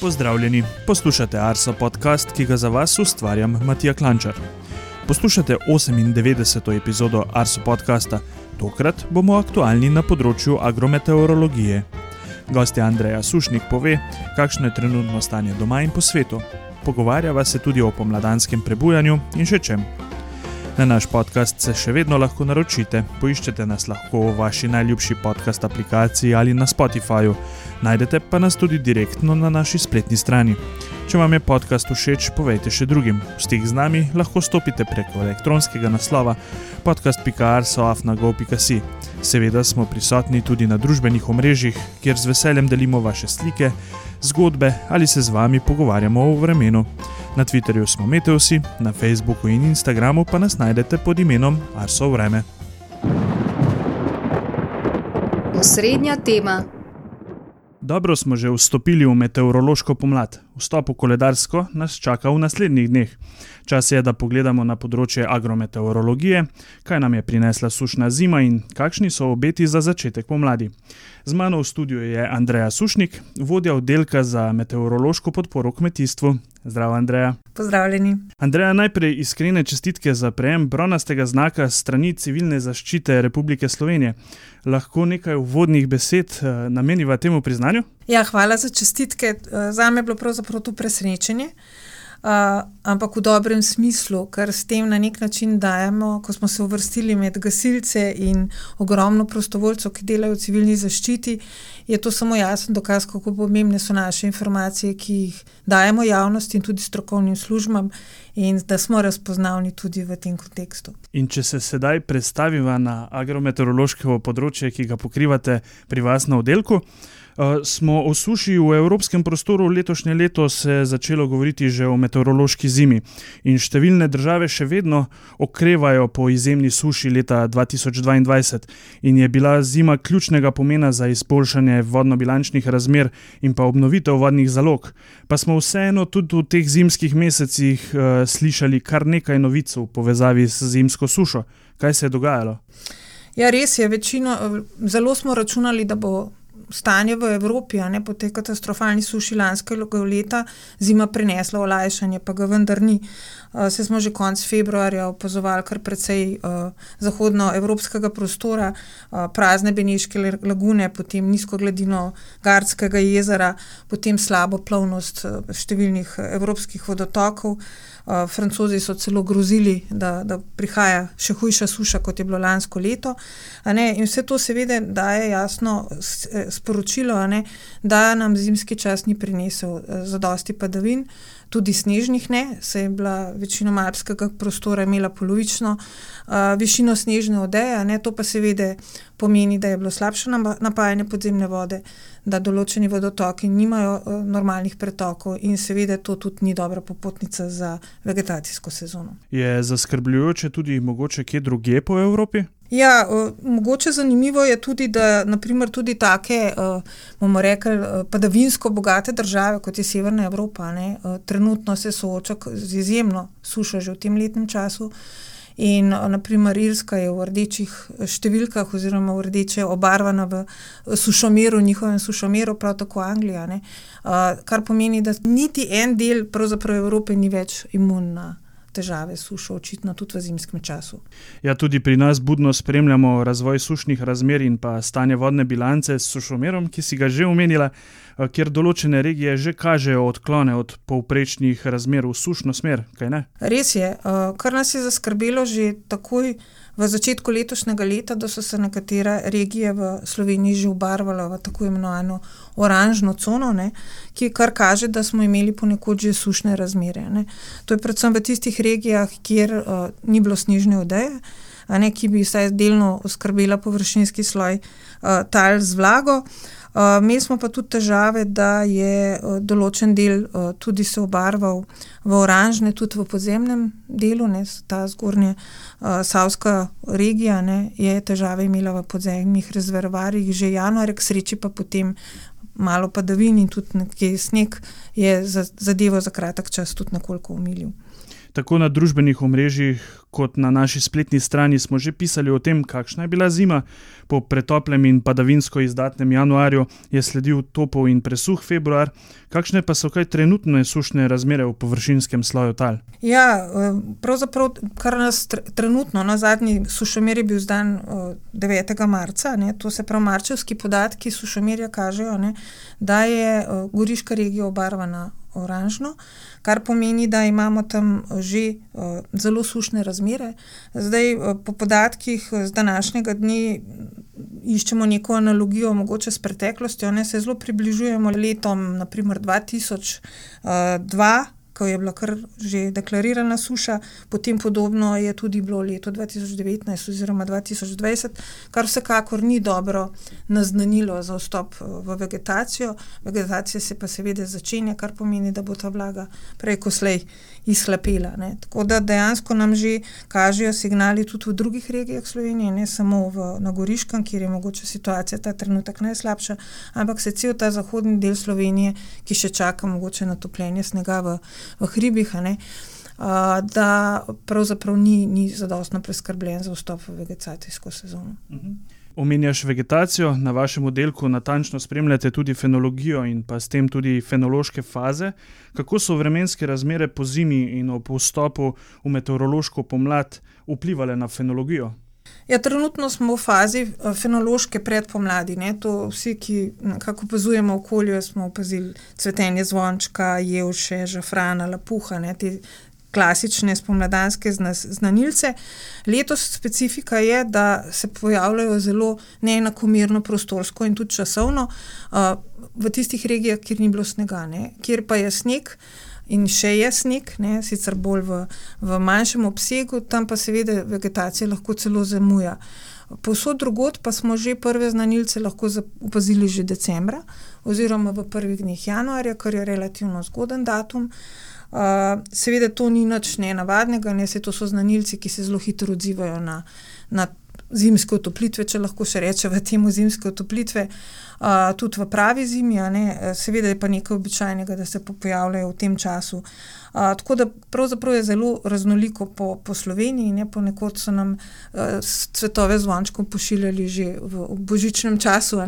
Pozdravljeni, poslušate Arso podcast, ki ga za vas ustvarjam Matija Klančar. Poslušate 98. epizodo Arso podcasta, tokrat bomo aktualni na področju agrometeorologije. Gost Andreja Sušnik pove, kakšno je trenutno stanje doma in po svetu. Pogovarjava se tudi o pomladanskem prebujanju in še čem. Na naš podcast se še vedno lahko naročite. Poiščete nas lahko v vaši najljubši podcast aplikaciji ali na Spotifyju. Najdete pa nas tudi direktno na naši spletni strani. Če vam je podcast všeč, povejte še drugim. V stik z nami lahko stopite preko elektronskega naslova podcast.arsoafnago.si. Seveda smo prisotni tudi na družbenih omrežjih, kjer z veseljem delimo vaše slike, zgodbe ali se z vami pogovarjamo o vremenu. Na Twitterju smo Meteosi, na Facebooku in Instagramu pa nas najdete pod imenom Arso Vreme. Osrednja tema. Dobro smo že vstopili v meteorološko pomlad. Vstop v koledarsko nas čaka v naslednjih dneh. Čas je, da pogledamo na področje agrometeorologije, kaj nam je prinesla sušna zima in kakšni so obeti za začetek pomladi. Z mano v studiu je Andreja Sušnik, vodja oddelka za meteorološko podporo kmetijstvu. Zdravo, Andreja. Pozdravljeni. Andreja, najprej iskrene čestitke za prejem bronastega znaka strani civilne zaščite Republike Slovenije. Lahko nekaj uvodnih besed eh, nameniva temu priznanju? Ja, hvala za čestitke. Eh, za me je bilo pravzaprav to presenečenje. Uh, ampak v dobrem smislu, ker s tem na nek način dajemo, ko smo se uvrstili med gasilce in ogromno prostovoljcev, ki delajo v civilni zaščiti, je to samo jasen dokaz, kako pomembne so naše informacije, ki jih dajemo javnosti in tudi strokovnim službam, in da smo razpoznavni tudi v tem kontekstu. In če se sedaj predstavimo na agrometeorološko področje, ki ga pokrivate pri vas na oddelku. Eh, smo o suši v evropskem prostoru letošnje leto se začelo govoriti že o meteorološki zimi in številne države še vedno okrevajo po izjemni suši leta 2022 in je bila zima ključnega pomena za izboljšanje vodno-bilančnih razmer in pa obnovitev vodnih zalog. Pa smo vseeno tudi v teh zimskih mesecih uh, slišali kar nekaj novic v povezavi z zimsko sušo. Kaj se je dogajalo? Ja, res je. Večino, zelo smo računali, da bo stanje v Evropi, ne po tej katastrofalni suši lanskega leta, zima prinesla olajšanje, pa ga vendar ni. Uh, se smo že konec februarja opazovali kar precej uh, zahodnoevropskega prostora, uh, prazne Beneške lagune, potem nizko gladino Gardskega jezera, potem slabo plovnost številnih evropskih vodotokov. Uh, Francozi so celo grozili, da, da prihaja še hujša suša, kot je bilo lansko leto. In vse to seveda daje jasno sporočilo, ne, da nam zimski čas ni prinesel uh, zadosti padavin, tudi snežnih ne, se je bila večina marskega prostora imela polovično uh, višino snežne odeje, ne, to pa seveda pomeni, da je bilo slabše napajanje podzemne vode, da določeni vodotoki nimajo uh, normalnih pretokov in seveda to tudi ni dobra popotnica za vegetacijsko sezono. Je zaskrbljujoče tudi mogoče kje druge po Evropi? Ja, mogoče zanimivo je tudi, da naprimer tudi take, bomo rekli, padavinsko bogate države, kot je Severna Evropa, ne, trenutno se sooča z izjemno sušo že v tem letnem času. In naprimer Irska je v rdečih številkah, oziroma v rdeče obarvana v sušomeru, njihovem sušomeru, prav tako Anglija. Uh, kar pomeni, da niti en del Evrope ni več imun na težave s sušo, očitno tudi v zimskem času. Ja, tudi pri nas budno spremljamo razvoj sušnih razmer in pa stanje vodne bilance s sušomerom, ki si ga že omenila, kjer določene regije že kažejo odklone od povprečnih razmer v sušno smer. Res je, kar nas je zaskrbelo že takoj v začetku letošnjega leta, da so se nekatere regije v Sloveniji že obarvale v tako imenovano oranžno cono, ne, ki kar kaže, da smo imeli ponekod že sušne razmere. Ne. To je predvsem v tistih regijah, kjer uh, ni bilo snežne odeje, ne, ki bi vsaj delno oskrbela površinski sloj uh, tal z vlago. Uh, Imeli smo pa tudi težave, da je uh, določen del uh, tudi se obarval v oranžne, tudi v podzemnem delu, ne, ta zgornja uh, Savska regija ne, je težave imela v podzemnih rezervarjih že januarja, k sreči pa potem malo padavin in tudi nekaj sneg je za, zadevo za kratek čas tudi nekoliko umilil. Tako na družbenih omrežjih, kot na naši spletni strani smo že pisali o tem, kakšna je bila zima. Po pretoplem in padavinsko izdatnem januarju je sledil topov in presuh februar. Kakšne pa so kaj trenutne sušne razmere v površinskem sloju tal? Ja, eh, pravzaprav, kar nas trenutno, na zadnji sušomer je bil zdan 9. marca, ne, to se pravi, marčevski podatki sušomerja kažejo, ne, da je eh, Goriška regija obarvana oranžno, kar pomeni, da imamo tam že uh, zelo sušne razmere. Zdaj, uh, po podatkih z današnjega dne, iščemo neko analogijo, mogoče s preteklostjo, ne se zelo približujemo letom, naprimer 2002 ko je bila kar že deklarirana suša, potem podobno je tudi bilo leto 2019 oziroma 2020, kar vsekakor ni dobro naznanilo za vstop eh, v vegetacijo. Vegetacija se pa seveda začenja, kar pomeni, da bo ta vlaga preko slej izhlapela. Ne. Tako da dejansko nam že kažejo signali tudi v drugih regijah Slovenije, ne samo v, na Goriškem, kjer je mogoče situacija ta trenutek najslabša, ampak se cel ta zahodni del Slovenije, ki še čaka mogoče na topljenje snega v, v hribih, ne, da pravzaprav ni, ni zadostno preskrbljen za vstop v vegetacijsko sezono. Mhm. Omenjaš vegetacijo, na vašem oddelku natančno spremljate tudi fenologijo in pa s tem tudi fenološke faze. Kako so vremenske razmere po zimi in ob vstopu v meteorološko pomlad vplivali na fenologijo? Ja, trenutno smo v fazi eh, fenološke predpomladi. Ne? To vsi, ki opazujemo okolje, smo opazili cvetenje zvončka, jevše, žafrana, lapuha, ne? te klasične spomladanske znanilce. Letos specifika je, da se pojavljajo zelo neenakomerno prostorsko in tudi časovno uh, v tistih regijah, kjer ni bilo snega, ne? kjer pa je sneg. In še je sneg, ne, sicer bolj v, v manjšem obsegu, tam pa seveda vegetacija lahko celo zamuja. Povsod drugot pa smo že prve znanilce lahko opazili že decembra, oziroma v prvih dneh januarja, kar je relativno zgoden datum. Uh, seveda to ni nič nenavadnega, ne se to so znanilci, ki se zelo hitro odzivajo na, na zimske otoplitve, če lahko še rečemo temu zimske otoplitve. Uh, tudi v pravi zimi, seveda je pa nekaj običajnega, da se pojavljajo v tem času. Uh, tako da pravzaprav je zelo raznoliko po, po Sloveniji. Ne, ponekod so nam uh, cvetove zvončkov pošiljali že v, v božičnem času,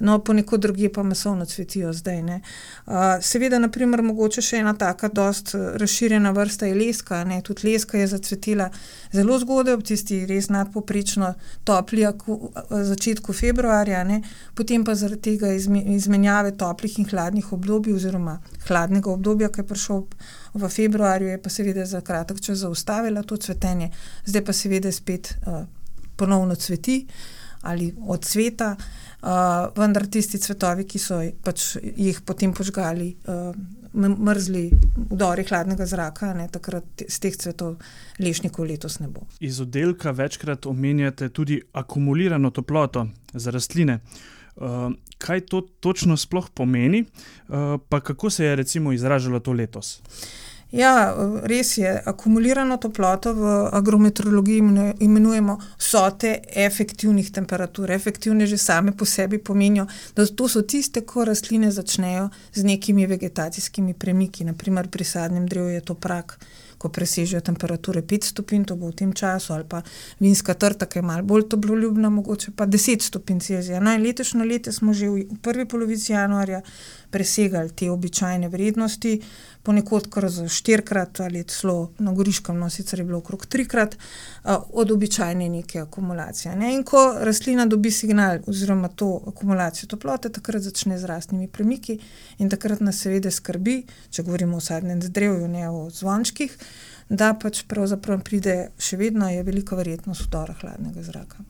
no, ponekod druge pa masovno cvetijo zdaj. Uh, seveda, naprimer, mogoče še ena taka dost razširjena vrsta je leska. Ne, tudi leska je zacvetila zelo zgodaj, ob tisti res nadpoprečno topli začetku februarja, ne, potem pa zaradi tega izmenjave toplih in hladnih obdobij, oziroma hladnega obdobja, ki je prišel v februarju je pa seveda za kratek čas zaustavila to cvetenje, zdaj pa seveda spet uh, ponovno cveti ali od cveta, uh, vendar tisti cvetovi, ki so pač jih potem požgali, uh, mrzli vdori hladnega zraka, ne, takrat z teh cvetov lešnikov letos ne bo. Iz oddelka večkrat omenjate tudi akumulirano toploto za rastline. Uh, kaj to točno sploh pomeni, uh, pa kako se je recimo izražalo to letos? Ja, res je. Akumulirano toploto v agrometeorologiji imenujemo sote efektivnih temperatur. Efektivne že same po sebi pomenijo, da to so tiste, ko rastline začnejo z nekimi vegetacijskimi premiki, naprimer pri sadnem drevu je to prak ko presežejo temperature 5 stopinj, to bo v tem času, ali pa vinska trta, ki je malo bolj toploljubna, mogoče pa 10 stopinj Celzija. No, in letošnje leto smo že v prvi polovici januarja presegali te običajne vrednosti, ponekod kar za štirikrat ali celo na Goriškem, no sicer je bilo okrog trikrat od običajne neke akumulacije. Ne? In ko rastlina dobi signal oziroma to akumulacijo toplote, takrat začne z rastnimi premiki in takrat nas seveda skrbi, če govorimo o sadnem zdrevju, ne o zvončkih, da pač pravzaprav pride še vedno je velika verjetnost vdora hladnega zraka.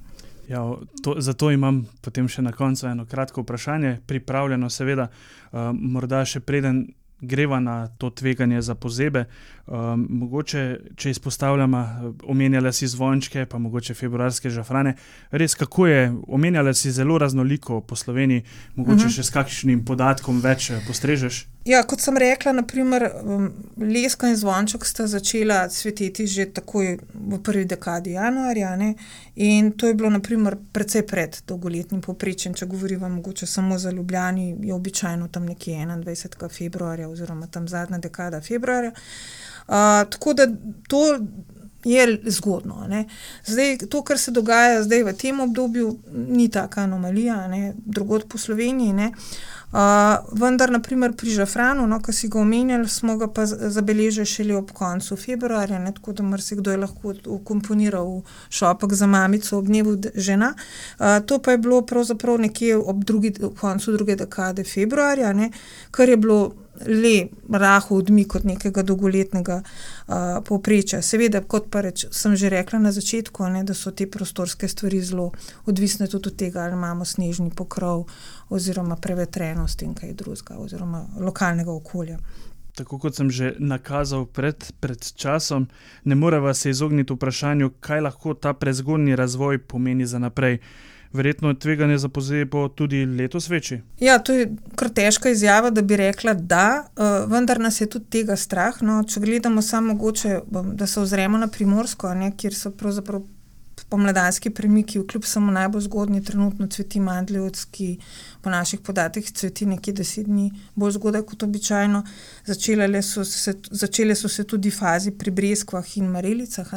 Ja, to, zato imam potem še na koncu eno kratko vprašanje, pripravljeno, seveda, uh, morda še preden greva na to tveganje za pozebe. Um, mogoče, če izpostavljamo, omenjala si zvončke, pa mogoče februarske žafrane. Res, kako je, omenjala si zelo raznoliko po Sloveniji, mogoče uh mhm. -huh. še s kakšnim podatkom več postrežeš. Ja, kot sem rekla, naprimer, um, leska in zvonček sta začela cveteti že takoj v prvi dekadi januarja. Ne? In to je bilo, naprimer, precej pred dolgoletnim poprečjem. Če govorimo mogoče samo za Ljubljani, je običajno tam nekje 21. februarja oziroma tam zadnja dekada februarja. Uh, tako da to je zgodno. Zdaj, to, kar se dogaja zdaj v tem obdobju, ni taka anomalija, drugod po Sloveniji. Ne? Uh, vendar, naprimer pri Žafranu, no, ki si ga omenjali, smo ga pa zabeležili šele ob koncu februarja, ne, tako da marsikdo je lahko ukomponiral šopek za mamico ob dnevu žena. Uh, to pa je bilo pravzaprav nekje ob drugi, koncu druge dekade februarja, ne, kar je bilo le rahu odmik od nekega dolgoletnega uh, povprečja. Seveda, kot pa reč, sem že rekla na začetku, ne, da so te prostorske stvari zelo odvisne tudi od tega, ali imamo snežni pokrov oziroma prevetrenost in kaj drugega, oziroma lokalnega okolja. Tako kot sem že nakazal pred, pred časom, ne moremo se izogniti vprašanju, kaj lahko ta prezgodni razvoj pomeni za naprej verjetno tveganje za pozebo tudi letos večji. Ja, to je kar težka izjava, da bi rekla, da, uh, vendar nas je tudi tega strah. No, če gledamo samo mogoče, da se ozremo na primorsko, ne, kjer so pravzaprav pomladanski premiki, kljub samo najbolj zgodni, trenutno cveti mandljevski, po naših podatkih cveti nekje deset dni bolj zgodaj kot običajno. Začele so se, začele so se tudi fazi pri breskvah in marelicah.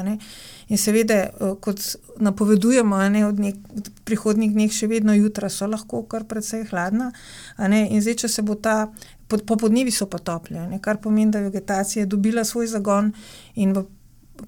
In seveda, eh, kot napovedujemo, ne, od nek, prihodnjih dneh še vedno jutra so lahko kar precej hladna. In zdaj, če se bo ta. Popodnevi so pa tople, kar pomeni, da je vegetacija dobila svoj zagon in v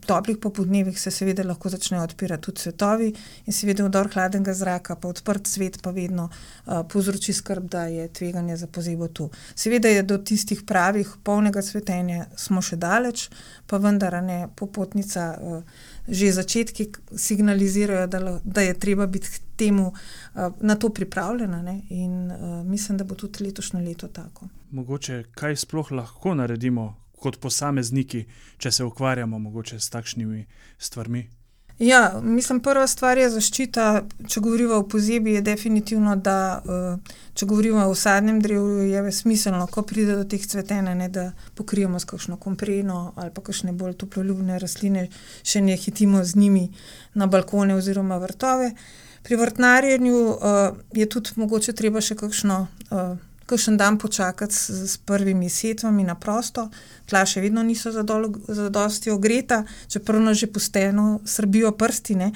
toplih popodnevih se seveda lahko začnejo odpirati tudi cvetovi in seveda vdor hladnega zraka, pa odprt svet pa vedno uh, povzroči skrb, da je tveganje za pozebo tu. Seveda je do tistih pravih polnega cvetenja smo še daleč, pa vendar ne popotnica. Uh, Že začetki signalizirajo, da, da je treba biti temu, uh, na to pripravljena, ne? in uh, mislim, da bo tudi letošnje leto tako. Mogoče kaj sploh lahko naredimo, kot posamezniki, če se ukvarjamo mogoče s takšnimi stvarmi? Ja, mislim, prva stvar je zaščita. Če govorimo o pozebi, je definitivno, da eh, če govorimo o sadnem drevu, je smiselno, ko pride do teh cvetenja, ne, da pokrijemo s kakšno kompreno ali pa kakšne bolj toploljubne rastline, še ne hitimo z njimi na balkone oziroma vrtove. Pri vrtnarjenju uh, je tudi mogoče treba še kakšno. Uh, kakšen dan počakati s, s prvimi setvami na prosto, tla še vedno niso za dosti ogreta, čeprav nas že posteno srbijo prstine.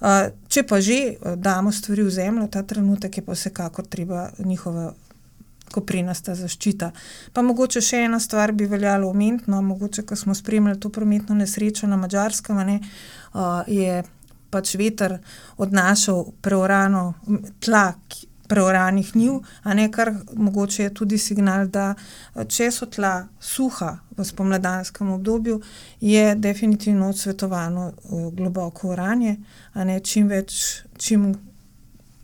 Uh, če pa že damo stvari v zemljo, ta trenutek je pa vsekakor treba njihova. Ko prinasta zaščita. Pa mogoče še ena stvar bi veljalo omeniti, no, mogoče, ko smo spremljali to prometno nesrečo na Mačarskem, uh, je pač veter odnašal preorano tla, preoranih njiv, a ne kar mogoče je tudi signal, da če so tla suha v spomladanskem obdobju, je definitivno odsvetovano eh, globoko oranje, a ne čim več, čim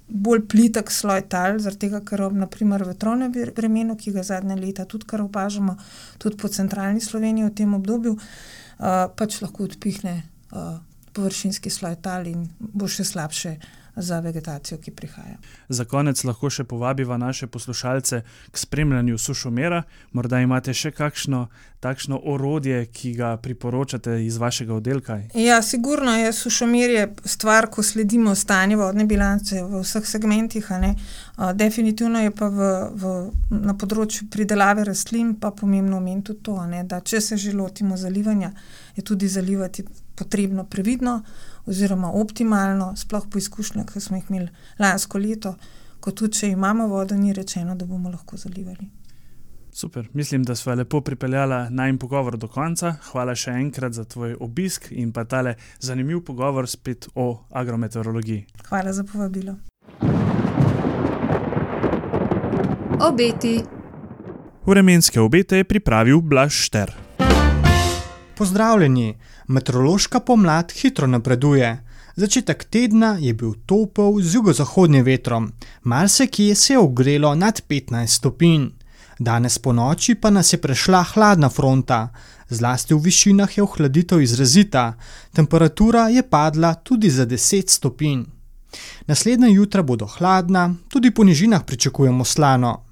bolj plitek sloj tal, zaradi tega, ker ob naprimer vetrovnem vremenu, ki ga zadnje leta tudi kar opažamo, tudi po centralni Sloveniji v tem obdobju, uh, pač lahko odpihne uh, površinski sloj tal in bo še slabše za vegetacijo, ki prihaja. Za konec lahko še povabiva naše poslušalce k spremljanju sušomera. Morda imate še kakšno takšno orodje, ki ga priporočate iz vašega oddelka? Ja, sigurno je sušomer je stvar, ko sledimo stanje vodne bilance v vseh segmentih. Definitivno je pa v, v, na področju pridelave rastlin pa pomembno omeniti tudi to, ne, da če se že lotimo zalivanja, je tudi zalivati potrebno previdno oziroma optimalno, sploh po izkušnjah, ki smo jih imeli lansko leto, ko tudi če imamo vodo, ni rečeno, da bomo lahko zalivali. Super, mislim, da smo lepo pripeljali najmen pogovor do konca. Hvala še enkrat za tvoj obisk in pa tale zanimiv pogovor spet o agrometeorologiji. Hvala za povabilo. Obeti. Vremenske obete je pripravil Blaž Šter. Pozdravljeni! Meteorološka pomlad hitro napreduje. Začetek tedna je bil topel z jugozahodnim vetrom, marsikje se je ogrelo nad 15 stopinj. Danes po noči pa nas je prešla hladna fronta, zlasti v višinah je ohladitev izrazita, temperatura je padla tudi za 10 stopinj. Naslednja jutra bodo hladna, tudi po nižinah pričakujemo slano.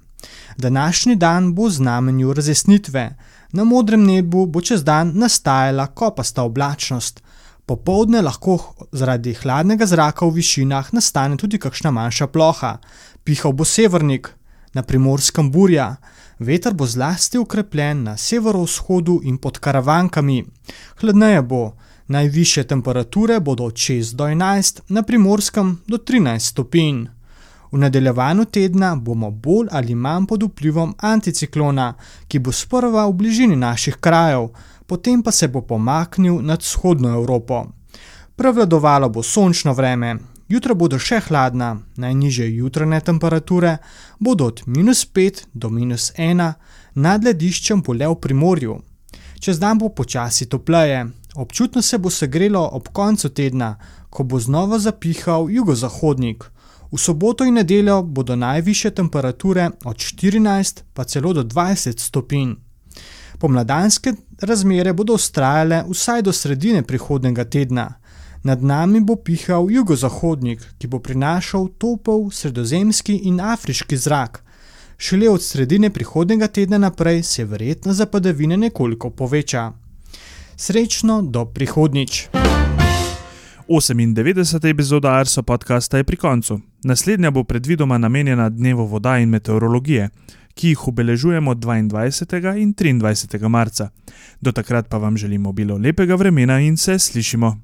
Današnji dan bo v znamenju razjasnitve. Na modrem nebu bo čez dan nastajala kopasta oblačnost. Popovdne lahko zaradi hladnega zraka v višinah nastane tudi kakšna manjša ploha. Pihal bo severnik, na primorskem burja. Veter bo zlasti ukrepljen na severovzhodu in pod karavankami. Hladneje bo, najviše temperature bodo od 6 do 11, na primorskem do 13 stopinj. V nadaljevanju tedna bomo bolj ali manj pod vplivom anticiklona, ki bo sprva v bližini naših krajev, potem pa se bo pomaknil nad vzhodno Evropo. Prevladovalo bo sončno vreme, jutra bodo še hladna, najnižje jutranje temperature bodo od minus 5 do minus 1, nad lediščem bo le v primorju. Čez dan bo počasi topleje, občutno se bo segrelo ob koncu tedna, ko bo znova zapihal jugozahodnik. V soboto in nedeljo bodo najviše temperature od 14 pa celo do 20 stopinj. Pomladanske razmere bodo ustrajale vsaj do sredine prihodnega tedna. Nad nami bo pihal jugozahodnik, ki bo prinašal topel sredozemski in afriški zrak. Šele od sredine prihodnega tedna naprej se verjetno za padavine nekoliko poveča. Srečno do prihodnič! 98. epizoda Arso podcasta je pri koncu. Naslednja bo predvidoma namenjena dnevu voda in meteorologije, ki jih obeležujemo 22. in 23. marca. Do takrat pa vam želimo bilo lepega vremena in se slišimo.